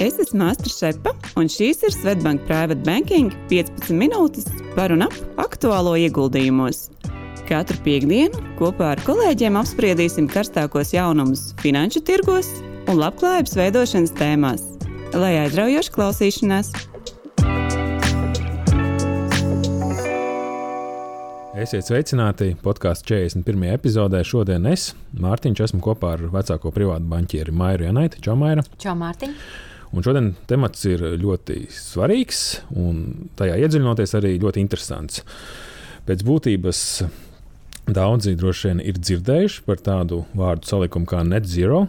Es esmu Astra Šepa, un šīs ir Svetbank Private Banking 15 minūtes par un ap aktuālo ieguldījumos. Katru piekdienu kopā ar kolēģiem apspriedīsim karstākos jaunumus finanšu tirgos un labklājības veidošanas tēmās. Lai aizraujoši klausīšanās! Esiet sveicināti podkāstu 41. epizodē. Šodien es, Mārtiņš, esmu kopā ar vecāko privātu banķieri Mairu Janaiti. Čau, Maira! Čau, Mārtiņ! Un šodien temats ir ļoti svarīgs un tajā iedziļinoties arī ļoti interesants. Pēc būtības daudzi droši vien ir dzirdējuši par tādu vārdu salikumu kā net zero.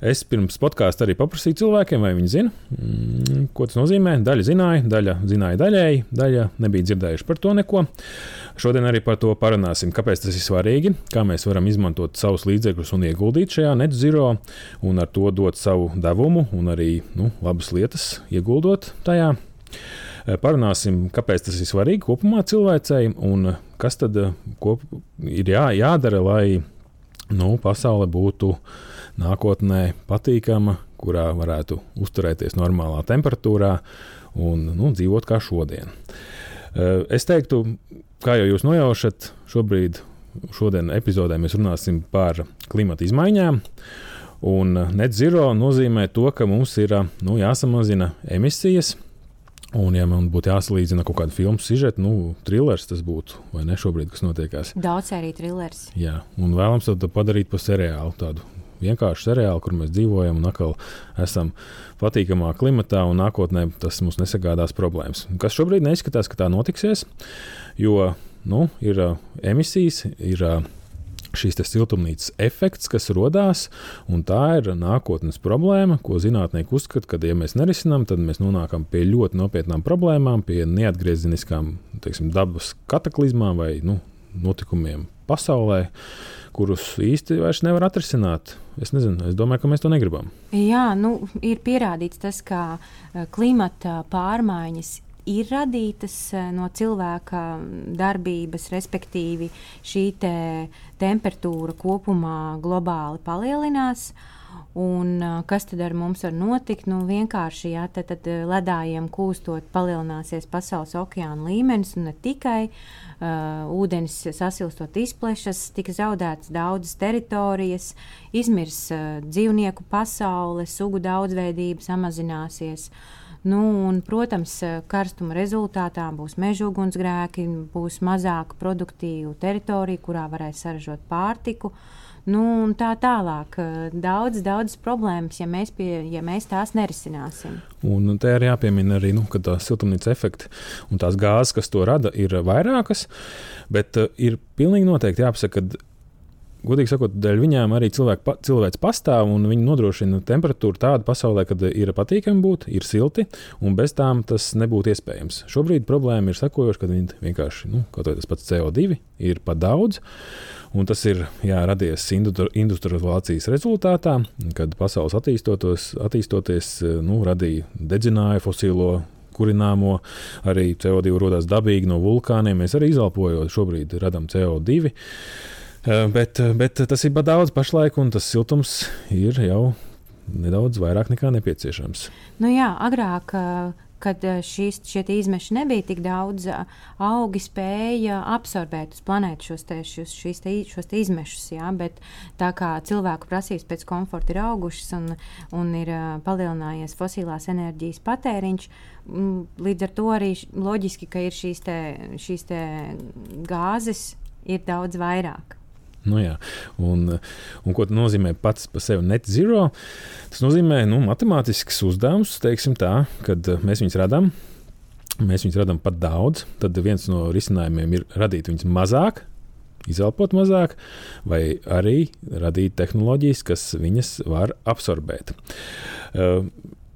Es pirms podkāstā arī paprasīju cilvēkiem, vai viņi zina, mm, ko tas nozīmē. Daļa zināja, daļa zināja daļēji, daļa nebija dzirdējuši par to neko. Šodien arī par to parunāsim, kāpēc tas ir svarīgi, kā mēs varam izmantot savus līdzekļus un ieguldīt šajā net zero, un ar to dot savu devumu un arī nu, labas lietas ieguldot tajā. Parunāsim, kāpēc tas ir svarīgi kopumā cilvēcei un kas tad kop, ir jā, jādara, lai nu, pasaule būtu nākotnē patīkama, kurā varētu uzturēties normālā temperatūrā un nu, dzīvot kā šodien. Eh, es teiktu, kā jau jūs nojaušat, šobrīd, šodien epizodē mēs runāsim par klimata izmaiņām. Un net zero nozīmē to, ka mums ir nu, jāsamazina emisijas. Un, ja man būtu jāsalīdzina kaut kāda filmu sižeta, nu, trilers tas būtu, vai ne šobrīd, kas notiekās? Daudz arī trilers. Jā, un vēlams to padarīt par seriālu, tādu vienkārši seriāli, kur mēs dzīvojam un atkal esam patīkamā klimatā, un nākotnē tas mums nesagādās problēmas. Kas šobrīd neizskatās, ka tā notiksies, jo nu, ir uh, emisijas, ir uh, šīs siltumnīcas efekts, kas radās, un tā ir nākotnes problēma, ko zinātnieki uzskata, ka, ja mēs nerisinām, tad mēs nonākam pie ļoti nopietnām problēmām, pie neatgriezeniskām teiksim, dabas kataklizmām vai nu, notikumiem pasaulē, kurus īsti vairs nevar atrisināt. Es nezinu, es domāju, ka mēs to negribam. Jā, nu, ir pierādīts tas, ka eh, klimata pārmaiņas ir radītas eh, no cilvēka darbības, respektīvi šī te temperatūra kopumā globāli palielinās. Uh, Un, kas tad ar mums var notikt? Nu, vienkārši jā, tad, tad ledājiem kūstot, palielināsies pasaules okeāna līmenis, un ne tikai uh, ūdens sasilstot izplešas, tika zaudētas daudzas teritorijas, izmirs uh, dzīvnieku pasaule, sugu daudzveidība samazināsies. Nu, un, protams, karstuma rezultātā būs meža ugunsgrēki, būs mazāk produktīvu teritoriju, kurā varēs saražot pārtiku. Uh, Nu, tā tālāk. Daudz, daudz problēmas, ja mēs, pie, ja mēs tās nerisināsim. Un te ir jāpiemina arī, nu, ka tā siltumnīca efekta un tās gāzes, kas to rada, ir vairākas. Bet uh, ir pilnīgi noteikti jāpasaka, ka godīgi sakot, dēļ viņām arī cilvēku, cilvēks pastāv un viņi nodrošina temperatūru tādu pasaulē, kad ir patīkami būt, ir silti, un bez tām tas nebūtu iespējams. Šobrīd problēma ir sekojoša, ka viņi vienkārši, nu, kaut vai tas pats CO2 ir par daudz. Un tas ir jā, radies industrializācijas rezultātā, kad pasaules attīstoties, nu, radīja dedzināja fosilo kurināmo, arī CO2 rodas dabīgi no vulkāniem. Mēs arī izelpojot, šobrīd radām CO2. Eh, bet, bet tas ir daudz pašlaik, un tas siltums ir jau nedaudz vairāk nekā nepieciešams. Nu jā, agrāk kad eh, šīs, šie izmeši nebija tik daudz, eh, augi spēja absorbēt uz planētas šos, te, šos, šīs te, šos te izmešus. Jā, bet tā kā cilvēku prasības pēc komforta ir augušas un, un ir eh, palielinājies fosilās enerģijas patēriņš, līdz ar to arī loģiski, ka ir šīs, te, šīs te gāzes ir daudz vairāk. Nu, jā. un, un ko nozīmē pats par sevi net zero? Tas nozīmē nu, matemātisks uzdevums, tā, kad mēs viņus radām. Mēs viņus radām pat daudz. Tad viens no risinājumiem ir radīt viņus mazāk, izelpot mazāk, vai arī radīt tehnoloģijas, kas viņas var absorbēt. Uh,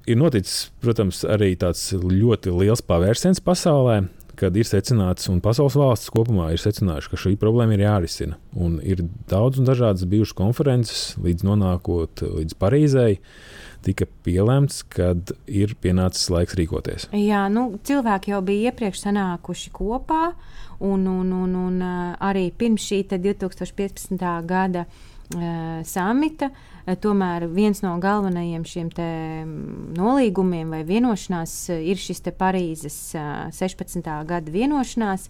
ir noticis, protams, arī tāds ļoti liels pavērsiens pasaulē kad ir secināts, un pasaules valsts kopumā ir secinājuši, ka šī problēma ir jārisina. Un ir daudz un dažādas bijušas konferences, līdz nonākot līdz Parīzei. Tika pielemts, kad ir pienācis laiks rīkoties. Jā, nu, cilvēki jau bija iepriekš sanākuši kopā, un, un, un, un arī pirms šī 2015. gada uh, samita tomēr viens no galvenajiem šiem nolīgumiem vai vienošanās ir šis Parīzes 16. gada vienošanās,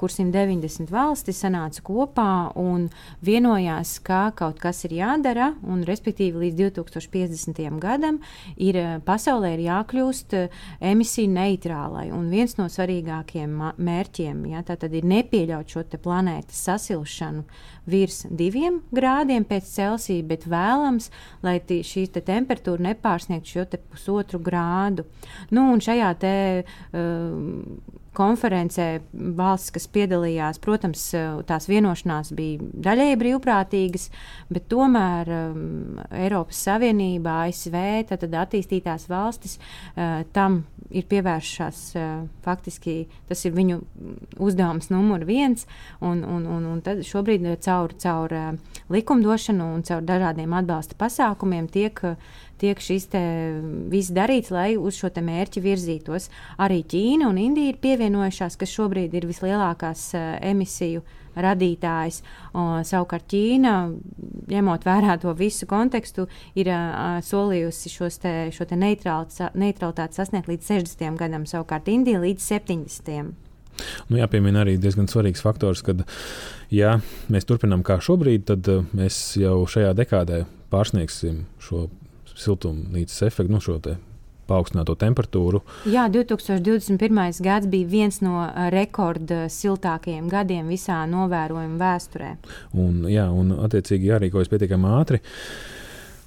kur 190 valstis sanāca kopā un vienojās, ka kaut kas ir jādara, un respektīvi līdz 2050. gadam ir pasaulē ir jākļūst emisiju neitrālai. Un viens no svarīgākajiem mērķiem ja, ir nepieļaut šo planētas sasilšanu virs diviem grādiem pēc Celsija, bet vēlams, lai tī, šī te temperatūra nepārsniegtu šo pusotru grādu. Nu, un šajā te, uh, konferencē valstis, kas piedalījās, protams, tās vienošanās bija daļēji brīvprātīgas, bet tomēr um, Eiropas Savienība, ASV, tad attīstītās valstis uh, tam ir pievēršās. Uh, faktiski tas ir viņu uzdevums numur viens, un, un, un, un tad šobrīd caur, caur uh, likumdošanu un caur dažādiem atbalsta pasākumiem tiek uh, tiek šis viss darīts, lai uz šo mērķi virzītos. Arī Ķīna un Indija ir pievienojušās, kas šobrīd ir vislielākās uh, emisiju radītājs. O, savukārt Ķīna, ņemot vērā to visu kontekstu, ir uh, solījusi te, šo te neutralitāti sasniegt līdz 60. gadam, savukārt Indija līdz 70. Nu, jāpiemina arī diezgan svarīgs faktors, ka, ja mēs turpinām kā šobrīd, tad mēs jau šajā dekādē pārsniegsim šo siltumnīcas efektu, nu, šo te paaugstināto temperatūru. Jā, 2021. gads bija viens no rekordsiltākajiem gadiem visā novērojuma vēsturē. Un, jā, un attiecīgi jārīkojas pietiekami ātri.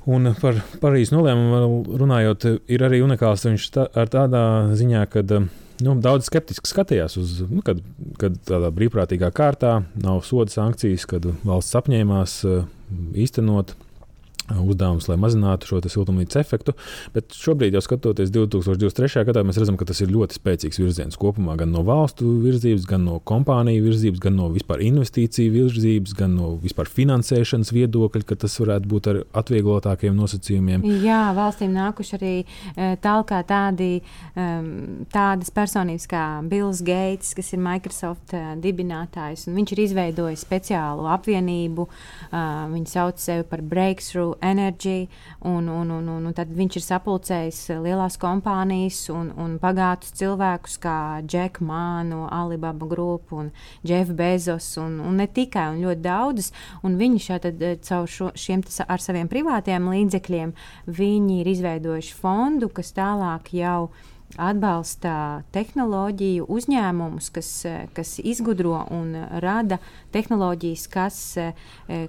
Un par Parīzes nolēmumu runājot, ir arī unikāls viņš tā, ar tādā ziņā, ka nu, daudz skeptiski skatījās uz, nu, kad, kad tādā brīvprātīgā kārtā nav soda sankcijas, kad valsts apņēmās īstenot uzdevums, lai mazinātu šo siltumnīcas efektu. Bet šobrīd, jau skatoties 2023. gadā, mēs redzam, ka tas ir ļoti spēcīgs virziens kopumā gan no valstu virzības, gan no kompāniju virzības, gan no vispār investīciju virzības, gan no vispār finansēšanas viedokļa, ka tas varētu būt ar atvieglotākiem nosacījumiem. Jā, valstīm nākuši arī e, tālāk tādi, tādas personības kā Bills Gates, kas ir Microsoft e, dibinātājs. Viņš ir izveidojis speciālu apvienību, viņi sauc sevi par Breakthrough Energy, un, un, un, un, un tad viņš ir sapulcējis lielās kompānijas un, un bagātus cilvēkus kā Džeku Mānu, Alibaba grupu un Jeff Bezos, un, un ne tikai, un ļoti daudzus. Un viņi šādi caur šo, šiem ar saviem privātiem līdzekļiem, viņi ir izveidojuši fondu, kas tālāk jau ir atbalsta tehnoloģiju uzņēmumus, kas, kas izgudro un rada tehnoloģijas, kas,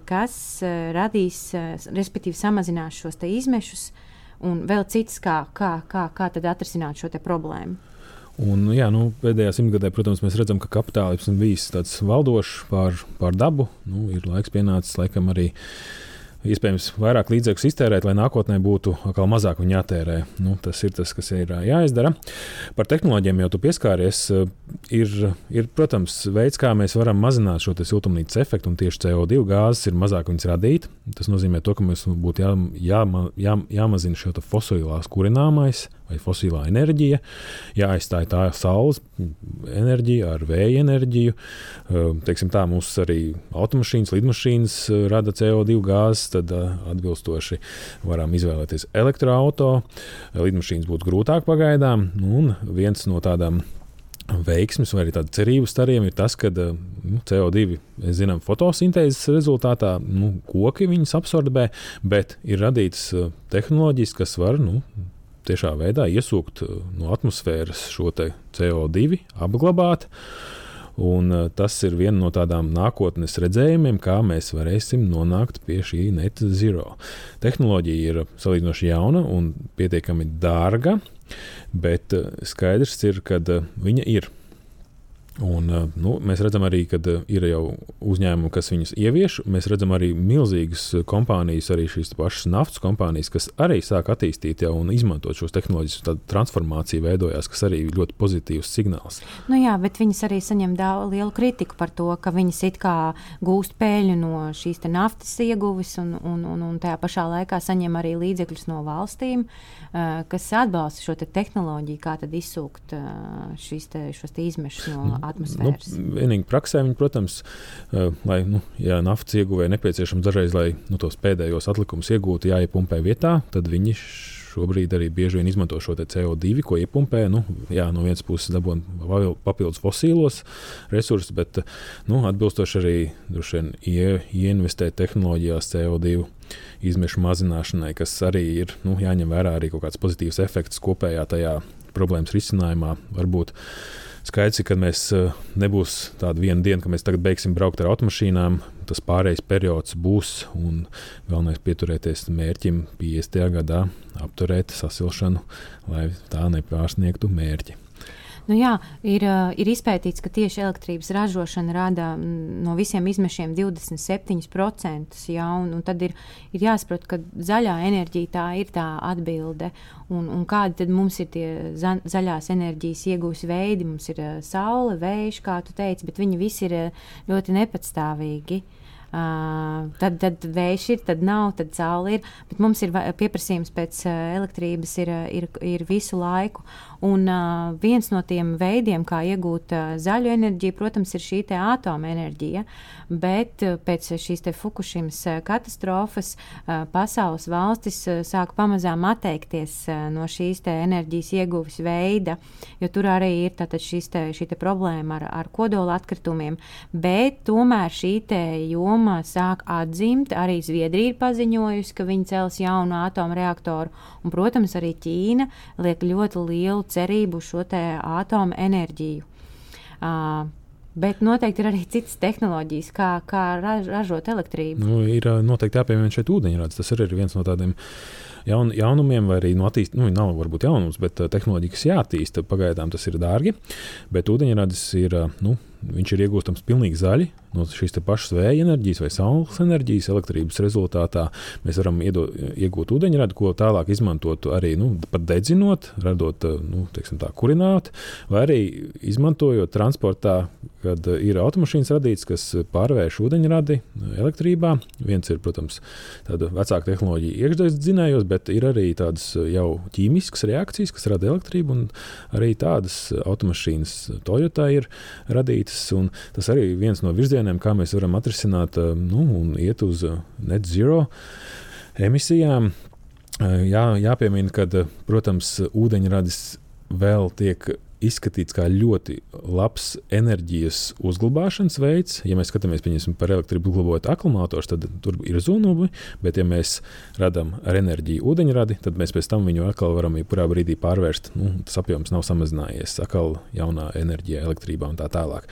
kas radīs, respektīvi samazinās šos izmešus, un vēl citas, kā, kā, kā, kā atrisināt šo problēmu. Un, jā, nu, pēdējā simtgadē, protams, mēs redzam, ka kapitālisms bijis tāds valdošs pār, pār dabu. Nu, ir laiks pienācis laikam arī uh, iespējams vairāk līdzekļu iztērēt, lai nākotnē būtu atkal mazāk viņa jātērē. Nu, tas ir tas, kas ir jāizdara. Par tehnoloģiem jau tu pieskāries. Ir, ir, protams, veids, kā mēs varam mazināt šo siltumnīcas efektu, un tieši CO2 gāzes ir mazāk viņas radīt. Tas nozīmē, to, ka mums būtu jā, jā, jā, jāmazina šo fosilās kurināmais vai fosilā enerģija, jāaizstāj tā saules enerģija ar vēja enerģiju. Teiksim, tā mums arī automašīnas, lidmašīnas rada CO2 gāzes, tad atbilstoši varam izvēlēties elektroautorātu. Lidmašīnas būtu grūtāk pagaidām, un viens no tādām veiksmes vai arī tāda cerību stariem ir tas, ka nu, CO2 zinām, fotosintēzes rezultātā nu, koki viņas absorbē, bet ir radītas tehnoloģijas, kas var nu, tiešā veidā iesūkt uh, no atmosfēras šo CO2, apglabāt. Un, uh, tas ir viena no tādām nākotnes redzējumiem, kā mēs varēsim nonākt pie šī net zero. Tehnoloģija ir salīdzinoši jauna un pietiekami dārga, bet uh, skaidrs ir, ka viņa ir Un, eh, nu, mēs redzam arī, ka eh, ir jau uzņēmumi, kas viņus ievieš. Mēs redzam arī milzīgas eh, kompānijas, arī šīs pašas naftas kompānijas, kas arī sāk attīstīt jau un izmantot šos tehnoloģijas. Tāda transformācija veidojās, kas arī ir ļoti pozitīvs signāls. Nu jā, bet viņas arī saņem daudz lielu kritiku par to, ka viņas it kā gūst peļņu no šīs naftas ieguves un, un, un, un tajā pašā laikā saņem arī līdzekļus no valstīm, kas atbalsta šo te tehnoloģiju, kā izsūkt šīs te, te izmešus no atmosfēras. Nu, vienīgi praksē, viņi, protams, uh, lai, nu, ja naftas ieguvēja nepieciešams dažreiz, lai nu, tos pēdējos atlikumus iegūtu, jāiepumpē vietā, tad viņi šobrīd arī bieži vien izmanto šo CO2, ko iepumpē. Nu, jā, no vienas puses dabūjām papildus fosīlos resursus, bet nu, atbilstoši arī vien, ie, ieinvestēt tehnoloģijās CO2 izmešu mazināšanai, kas arī ir nu, jāņem vērā arī kaut kāds pozitīvs efekts kopējā tajā problēmas risinājumā. Varbūt Skaidrs ka mēs eh, nebūs tāda viena diena, ka mēs tagad beigsim braukt ar automašīnām. Tas pārējais periods būs un galvenais pieturēties mērķim 50. gadā, apturēt sasilšanu, lai tā nepārsniegtu mērķi. Nu, jā, ir, ir izpētīts, ka tieši elektrības ražošana rada no visiem izmešiem 27%. Jā, un, un tad ir, ir jāsaprot, ka zaļā enerģija tā ir tā atbilde. Un, un kādi tad mums ir tie za, zaļās enerģijas iegūs veidi? Mums ir saule, vējš, kā tu teici, bet viņi visi ir ļoti nepatstāvīgi. Uh, tad, tad vējš ir, tad nav, tad saule ir. Bet mums ir pieprasījums pēc uh, elektrības ir, ir, ir visu laiku. Un uh, viens no tiem veidiem, kā iegūt uh, zaļu enerģiju, protams, ir šī atomenerģija. Bet uh, pēc šīs Fukushimas uh, katastrofas uh, pasaules valstis uh, sāk pamazām atteikties uh, no šīs enerģijas ieguves veida, jo tur arī ir te, šī te problēma ar, ar kodola atkritumiem. Bet tomēr šī joma sāk atzimt. Arī Zviedrija ir paziņojusi, ka viņi cels jaunu atomreaktoru, un, protams, arī Ķīna liek ļoti lielu cerību šo atomu enerģiju. Uh, Bet noteikti ir arī citas tehnoloģijas, kā, kā raž, ražot elektrību. Nu, ir noteikti jāpiemina šeit ūdeņrads. Tas arī ir viens no tādiem jaun, jaunumiem, vai arī no attīst, nu, nav varbūt jaunums, bet tehnoloģija, kas jāattīsta. Pagaidām tas ir dārgi, bet ūdeņradis ir. Nu, viņš ir iegūstams pilnīgi zaļi no šīs pašas vēja enerģijas vai saules enerģijas elektrības rezultātā mēs varam iedo, iegūt ūdeņradi, ko tālāk izmantot arī nu, pat dedzinot, radot nu, tā, kurināt, vai arī izmantojot transportā, kad ir automašīnas radītas, kas pārvērš ūdeņradi elektrībā. Viens ir, protams, tāda vecāka tehnoloģija iekšzemes dzinējos, bet ir arī tādas jau ķīmiskas reakcijas, kas rada elektrību, un arī tādas automašīnas Toyota ir radītas. Tas arī viens no virzieniem, kā mēs varam atrisināt eh, nu, un iet uz eh, net zero emisijām. Eh, jā, jāpiemina, ka, protams, ūdeņradis vēl tiek izskatīts kā ļoti labs enerģijas uzglabāšanas veids. Ja mēs skatāmies par elektrību uzglabājot akumulātorus, tad tur ir zūnumi, bet ja mēs radām ar enerģiju ūdeņradi, tad mēs pēc tam viņu atkal varam jebkurā brīdī pārvērst. Nu, tas apjoms nav samazinājies, atkal jaunā enerģija, elektrībā un tā tālāk.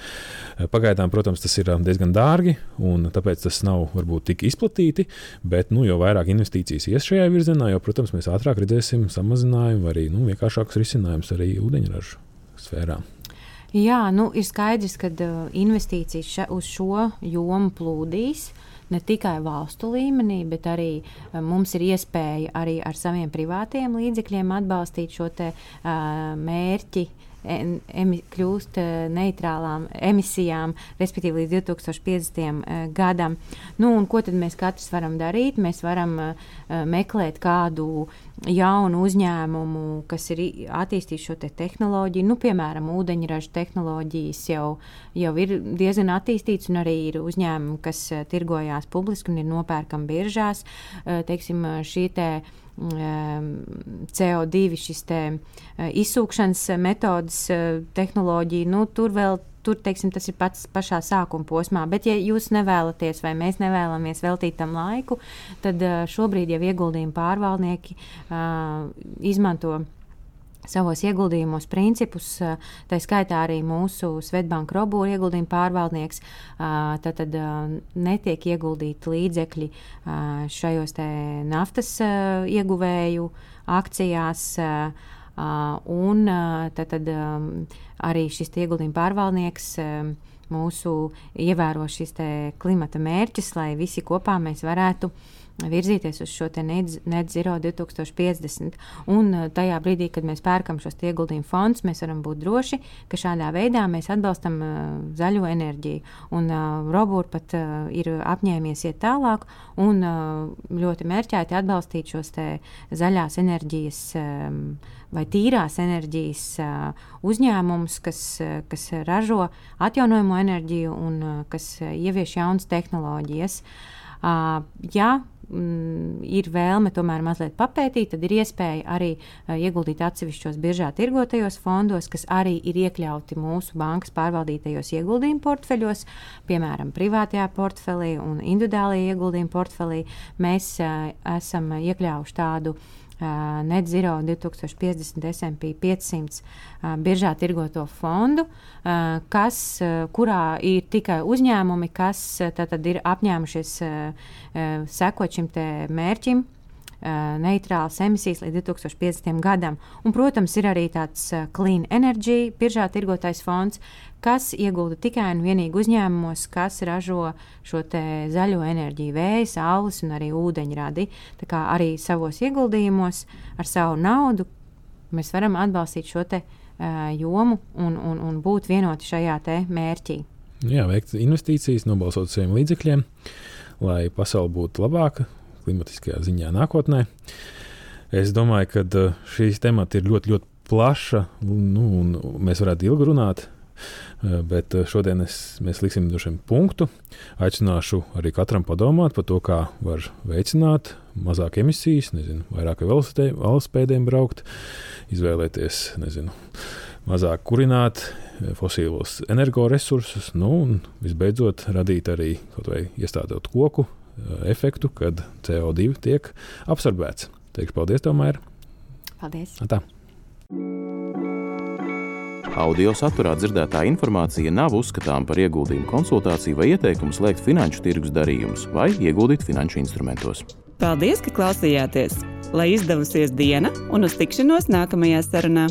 Pagaidām, protams, tas ir diezgan dārgi, un tāpēc tas nav varbūt tik izplatīti, bet nu, jo vairāk investīcijas ies šajā virzienā, jo, protams, mēs ātrāk redzēsim samazinājumu vai arī nu, vienkāršākus risinājumus arī ūdeņražu sfērā. Jā, nu, ir skaidrs, ka uh, investīcijas še, uz šo jomu plūdīs. Ne tikai valstu līmenī, bet arī uh, mums ir iespēja arī ar saviem privātiem līdzekļiem atbalstīt šo te, uh, mērķi uh, emi, kļūst neitrālām emisijām, respektīvi līdz 2050. Eh, gadam. Nu, ko tad mēs katrs varam darīt? Mēs varam uh, meklēt kādu jaunu uzņēmumu, kas ir attīstījis šo te tehnoloģiju. Nu, piemēram, ūdeņraža tehnoloģijas jau, jau ir diezgan attīstītas, un arī ir uzņēmumi, kas tirgojās publiski un ir nopērkami biržās. Uh, teiksim, šī te, uh, CO2 šis te, izsūkšanas metodas, tehnoloģija, nu, tur vēl tur teiksim, tas ir pats pašā sākuma posmā. Bet, ja jūs nevēlaties, vai mēs nevēlamies veltīt tam laiku, tad šobrīd jau ieguldījuma pārvaldnieki uh, izmanto savos ieguldījumos principus, tā skaitā arī mūsu Svetbanka robūra ieguldījuma pārvaldnieks. Tad, tad netiek ieguldīti līdzekļi šajos naftas ieguvēju akcijās. Un tad, tad arī šis ieguldījuma pārvaldnieks mūsu ievēro šis klimata mērķis, lai visi kopā mēs varētu virzīties uz šo net zero 2050. Un uh, tajā brīdī, kad mēs pērkam šos ieguldījumu fondus, mēs varam būt droši, ka šādā veidā mēs atbalstam uh, zaļo enerģiju. Un uh, Robūra pat uh, ir apņēmies iet tālāk un uh, ļoti mērķēti atbalstīt šos zaļās enerģijas. Um, vai tīrās enerģijas uh, uzņēmumus, kas, uh, kas ražo atjaunojamo enerģiju un uh, kas ievieš jaunas tehnoloģijas. Ja mm, ir vēlme tomēr mazliet papētīt, tad ir iespēja arī uh, ieguldīt atsevišķos biežā tirgotajos fondos, kas arī ir iekļauti mūsu bankas pārvaldītajos ieguldījumu portfeļos, piemēram, privātajā portfelī un individuālajā ieguldījumu portfelī. Mēs uh, esam iekļāvuši tādu uh, Net Zero 2050 SP 500 biržā tirgoto fondu, kas, kurā ir tikai uzņēmumi, kas tad ir apņēmušies sekot šim mērķim neitrālas emisijas līdz 2050. gadam. Un, protams, ir arī tāds Clean Energy, biržā tirgotais fonds, kas iegulda tikai un vienīgi uzņēmumos, kas ražo šo zaļo enerģiju, vēja, saules un arī ūdeņradi. Tā kā arī savos ieguldījumos ar savu naudu mēs varam atbalstīt šo te, uh, jomu un, un, un būt vienoti šajā mērķī. Jā, veikt investīcijas, nobalsot saviem līdzekļiem, lai pasaule būtu labāka, klimatiskajā ziņā nākotnē. Es domāju, ka uh, šīs temati ir ļoti, ļoti plaša, nu, un mēs varētu ilgi runāt. Uh, bet uh, šodien es, mēs liksim šim punktu. Aicināšu arī katram padomāt par to, kā var veicināt mazāk emisijas, nezinu, vairāk velospēdiem braukt, izvēlēties, nezinu, mazāk kurināt fosīlos energoresursus, nu, un visbeidzot radīt arī kaut vai iestādot koku efektu, kad CO2 tiek absorbēts. Teikšu paldies, tomēr. Paldies. Tā. Audio saturā dzirdētā informācija nav uzskatāms par ieguldījumu konsultāciju vai ieteikumu slēgt finanšu tirgus darījumus vai ieguldīt finanšu instrumentos. Paldies, ka klausījāties! Lai izdevusies diena un uz tikšanos nākamajā sarunā!